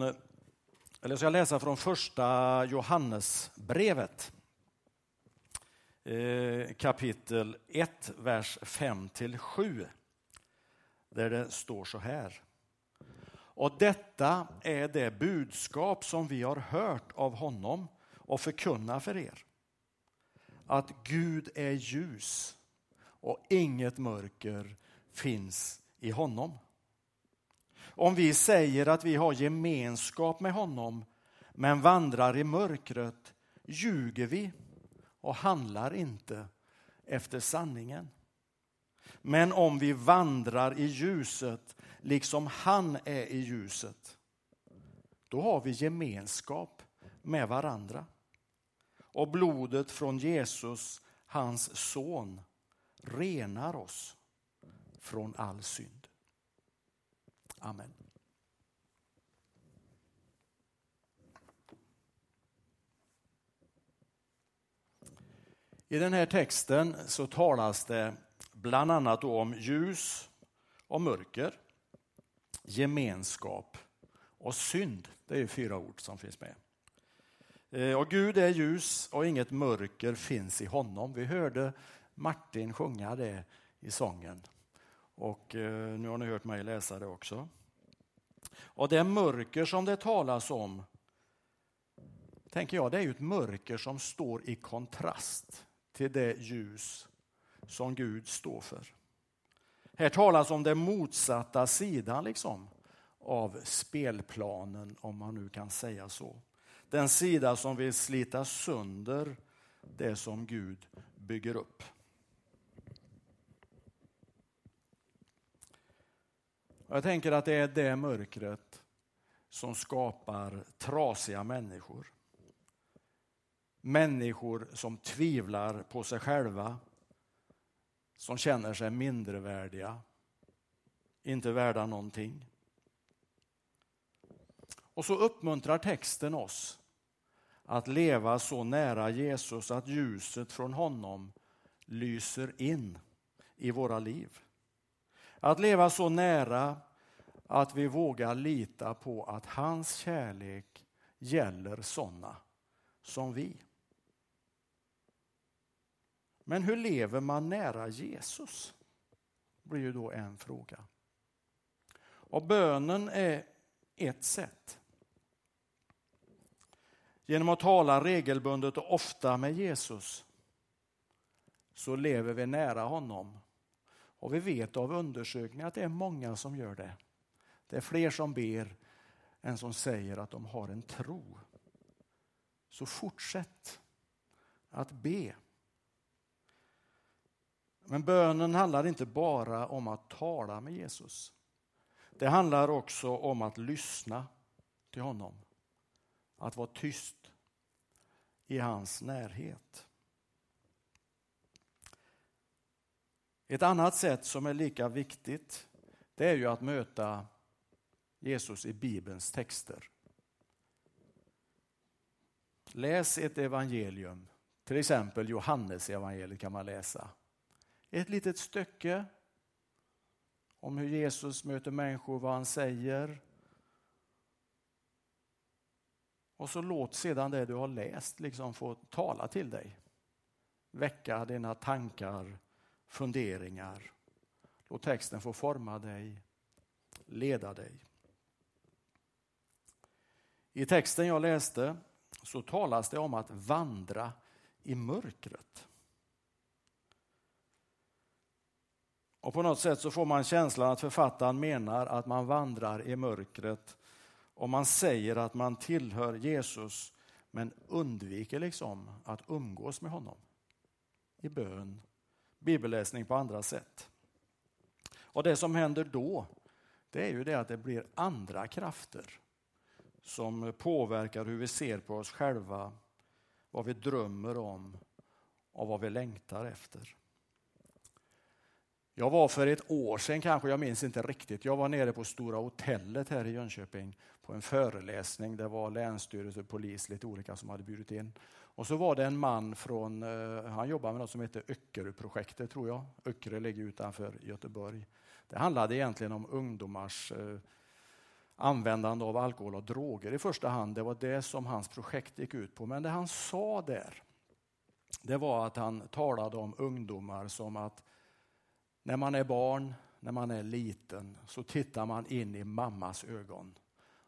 från, eller ska jag läsa från första Johannesbrevet. Eh, kapitel 1, vers 5-7. Där det står så här. Och detta är det budskap som vi har hört av honom och förkunna för er. Att Gud är ljus och inget mörker finns i honom. Om vi säger att vi har gemenskap med honom men vandrar i mörkret ljuger vi och handlar inte efter sanningen. Men om vi vandrar i ljuset liksom han är i ljuset, då har vi gemenskap med varandra. Och blodet från Jesus, hans son, renar oss från all synd. Amen. I den här texten så talas det bland annat om ljus och mörker, gemenskap och synd. Det är fyra ord som finns med. Eh, och Gud är ljus och inget mörker finns i honom. Vi hörde Martin sjunga det i sången. Och eh, nu har ni hört mig läsa det också. Och det mörker som det talas om, tänker jag, det är ju ett mörker som står i kontrast till det ljus som Gud står för. Här talas om den motsatta sidan liksom av spelplanen, om man nu kan säga så. Den sida som vill slita sönder det som Gud bygger upp. Jag tänker att det är det mörkret som skapar trasiga människor. Människor som tvivlar på sig själva, som känner sig mindrevärdiga, inte värda någonting. Och så uppmuntrar texten oss att leva så nära Jesus att ljuset från honom lyser in i våra liv. Att leva så nära att vi vågar lita på att hans kärlek gäller sådana som vi. Men hur lever man nära Jesus? blir ju då en fråga. Och bönen är ett sätt. Genom att tala regelbundet och ofta med Jesus så lever vi nära honom. Och vi vet av undersökningar att det är många som gör det. Det är fler som ber än som säger att de har en tro. Så fortsätt att be. Men bönen handlar inte bara om att tala med Jesus. Det handlar också om att lyssna till honom. Att vara tyst i hans närhet. Ett annat sätt som är lika viktigt det är ju att möta Jesus i Bibelns texter. Läs ett evangelium, till exempel Johannes evangeliet kan man läsa. Ett litet stycke om hur Jesus möter människor, vad han säger. Och så låt sedan det du har läst liksom få tala till dig. Väcka dina tankar, funderingar. Låt texten få forma dig, leda dig. I texten jag läste så talas det om att vandra i mörkret. Och på något sätt så får man känslan att författaren menar att man vandrar i mörkret och man säger att man tillhör Jesus men undviker liksom att umgås med honom i bön, bibelläsning på andra sätt. Och det som händer då, det är ju det att det blir andra krafter som påverkar hur vi ser på oss själva, vad vi drömmer om och vad vi längtar efter. Jag var för ett år sedan kanske, jag minns inte riktigt, jag var nere på Stora hotellet här i Jönköping på en föreläsning. Det var länsstyrelse, polis, lite olika som hade bjudit in. Och så var det en man från, eh, han jobbar med något som heter Öckeröprojektet tror jag. Öckerö ligger utanför Göteborg. Det handlade egentligen om ungdomars eh, användande av alkohol och droger i första hand. Det var det som hans projekt gick ut på. Men det han sa där, det var att han talade om ungdomar som att när man är barn, när man är liten, så tittar man in i mammas ögon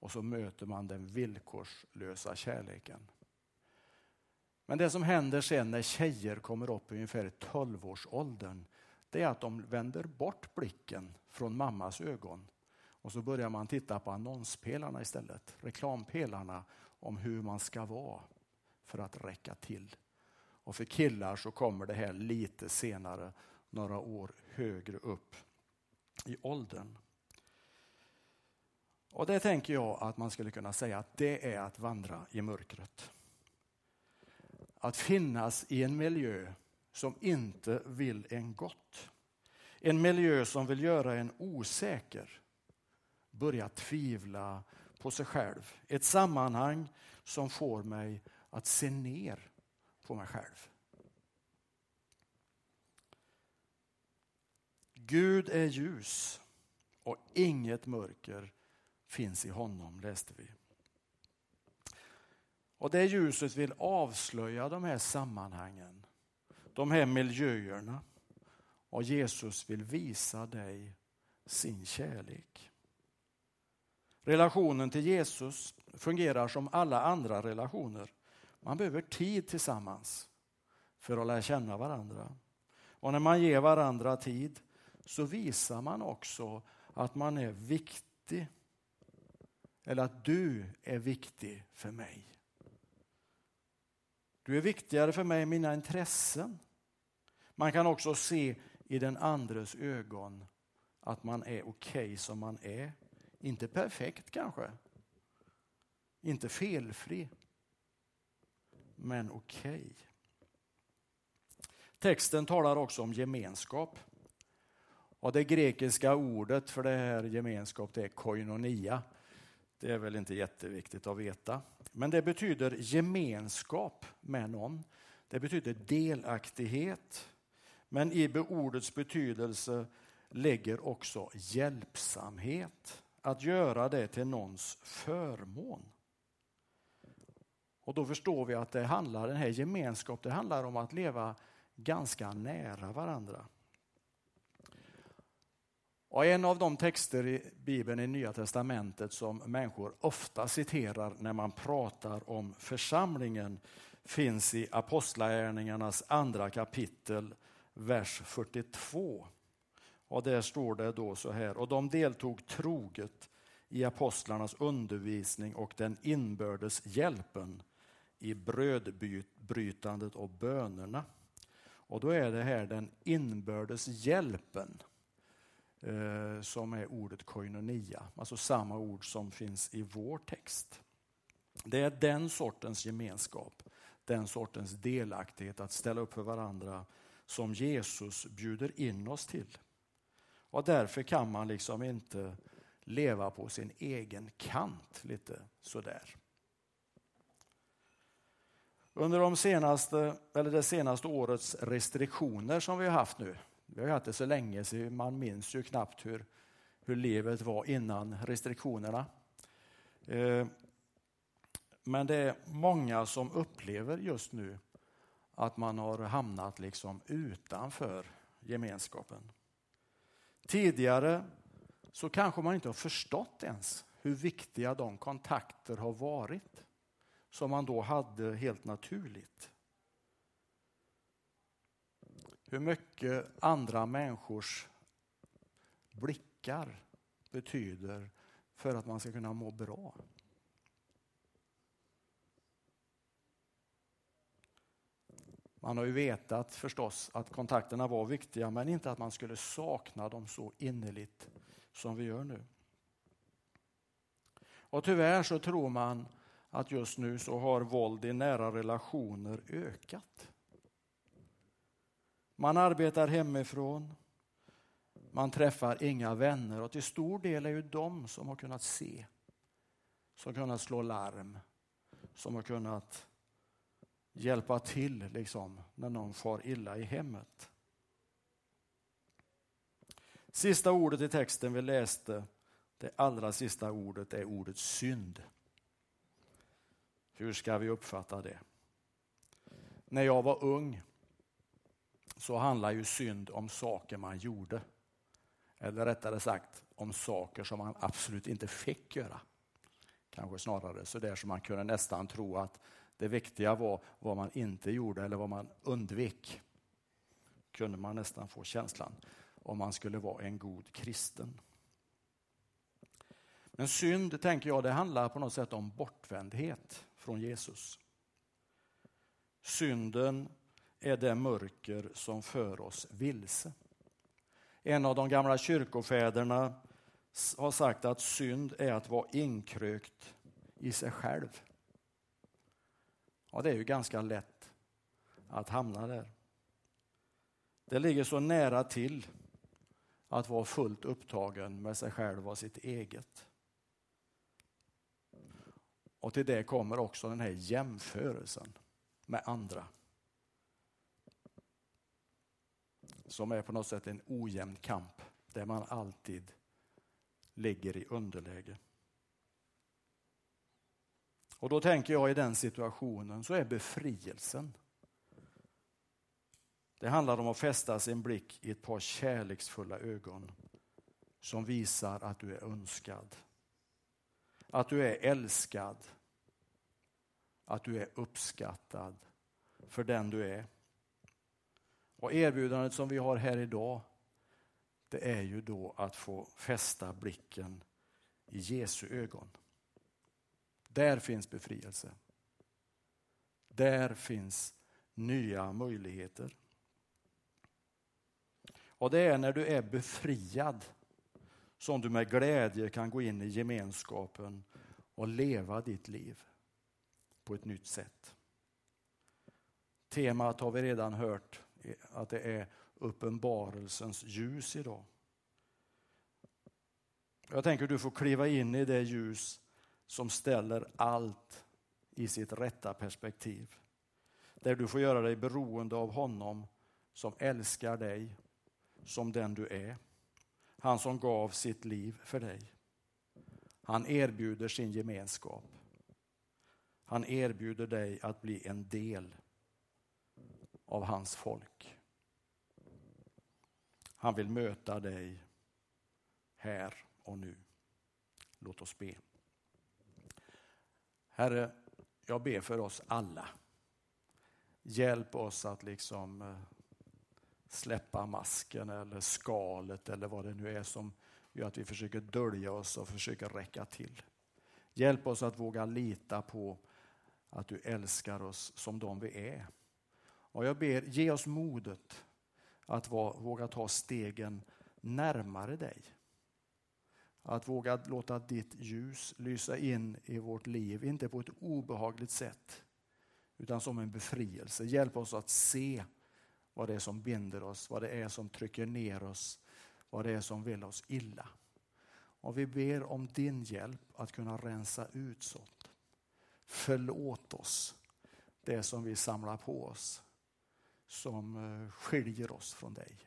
och så möter man den villkorslösa kärleken. Men det som händer sen när tjejer kommer upp i ungefär 12-årsåldern, det är att de vänder bort blicken från mammas ögon och så börjar man titta på annonspelarna istället, reklampelarna om hur man ska vara för att räcka till. Och för killar så kommer det här lite senare, några år högre upp i åldern. Och det tänker jag att man skulle kunna säga att det är att vandra i mörkret. Att finnas i en miljö som inte vill en gott. En miljö som vill göra en osäker. Börja tvivla på sig själv. Ett sammanhang som får mig att se ner på mig själv. Gud är ljus och inget mörker finns i honom, läste vi. Och det ljuset vill avslöja de här sammanhangen, de här miljöerna. Och Jesus vill visa dig sin kärlek. Relationen till Jesus fungerar som alla andra relationer. Man behöver tid tillsammans för att lära känna varandra. Och när man ger varandra tid så visar man också att man är viktig. Eller att du är viktig för mig. Du är viktigare för mig än mina intressen. Man kan också se i den andres ögon att man är okej okay som man är. Inte perfekt kanske. Inte felfri. Men okej. Okay. Texten talar också om gemenskap. Och det grekiska ordet för det här gemenskap det är koinonia. Det är väl inte jätteviktigt att veta. Men det betyder gemenskap med någon. Det betyder delaktighet. Men i ordets betydelse lägger också hjälpsamhet. Att göra det till någons förmån. Och då förstår vi att det handlar, den här gemenskapen handlar om att leva ganska nära varandra. Och en av de texter i Bibeln i Nya Testamentet som människor ofta citerar när man pratar om församlingen finns i Apostlagärningarnas andra kapitel, vers 42. Och där står det då så här, och de deltog troget i apostlarnas undervisning och den inbördes hjälpen i brödbrytandet och bönerna. Och då är det här den inbördes hjälpen eh, som är ordet koinonia, alltså samma ord som finns i vår text. Det är den sortens gemenskap, den sortens delaktighet att ställa upp för varandra som Jesus bjuder in oss till. Och därför kan man liksom inte leva på sin egen kant lite sådär. Under de senaste, eller det senaste årets restriktioner som vi har haft nu vi har haft det så länge så man minns ju knappt hur, hur livet var innan restriktionerna. Eh, men det är många som upplever just nu att man har hamnat liksom utanför gemenskapen. Tidigare så kanske man inte har förstått ens hur viktiga de kontakter har varit som man då hade helt naturligt hur mycket andra människors blickar betyder för att man ska kunna må bra. Man har ju vetat förstås att kontakterna var viktiga men inte att man skulle sakna dem så innerligt som vi gör nu. Och tyvärr så tror man att just nu så har våld i nära relationer ökat. Man arbetar hemifrån. Man träffar inga vänner och till stor del är ju de som har kunnat se, som kunnat slå larm, som har kunnat hjälpa till liksom, när någon far illa i hemmet. Sista ordet i texten vi läste Det allra sista ordet är ordet synd. Hur ska vi uppfatta det? När jag var ung så handlar ju synd om saker man gjorde. Eller rättare sagt om saker som man absolut inte fick göra. Kanske snarare så där som man kunde nästan tro att det viktiga var vad man inte gjorde eller vad man undvek. Kunde man nästan få känslan om man skulle vara en god kristen. Men synd, tänker jag, det handlar på något sätt om bortvändhet från Jesus. Synden är det mörker som för oss vilse. En av de gamla kyrkofäderna har sagt att synd är att vara inkrökt i sig själv. Ja, det är ju ganska lätt att hamna där. Det ligger så nära till att vara fullt upptagen med sig själv och sitt eget. Och till det kommer också den här jämförelsen med andra. Som är på något sätt en ojämn kamp där man alltid ligger i underläge. Och då tänker jag i den situationen så är befrielsen. Det handlar om att fästa sin blick i ett par kärleksfulla ögon som visar att du är önskad. Att du är älskad. Att du är uppskattad för den du är. Och erbjudandet som vi har här idag det är ju då att få fästa blicken i Jesu ögon. Där finns befrielse. Där finns nya möjligheter. Och det är när du är befriad som du med glädje kan gå in i gemenskapen och leva ditt liv på ett nytt sätt. Temat har vi redan hört att det är uppenbarelsens ljus idag. Jag tänker att du får kliva in i det ljus som ställer allt i sitt rätta perspektiv. Där du får göra dig beroende av honom som älskar dig som den du är. Han som gav sitt liv för dig. Han erbjuder sin gemenskap. Han erbjuder dig att bli en del av hans folk. Han vill möta dig här och nu. Låt oss be. Herre, jag ber för oss alla. Hjälp oss att liksom eh, släppa masken eller skalet eller vad det nu är som gör att vi försöker dölja oss och försöker räcka till. Hjälp oss att våga lita på att du älskar oss som de vi är. Och jag ber, ge oss modet att våga ta stegen närmare dig. Att våga låta ditt ljus lysa in i vårt liv, inte på ett obehagligt sätt utan som en befrielse. Hjälp oss att se vad det är som binder oss, vad det är som trycker ner oss, vad det är som vill oss illa. Och vi ber om din hjälp att kunna rensa ut sånt. Förlåt oss det som vi samlar på oss som eh, skiljer oss från dig.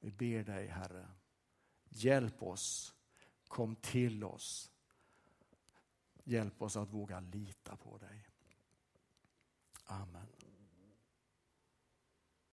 Vi ber dig Herre, hjälp oss, kom till oss. Hjälp oss att våga lita på dig. Amen.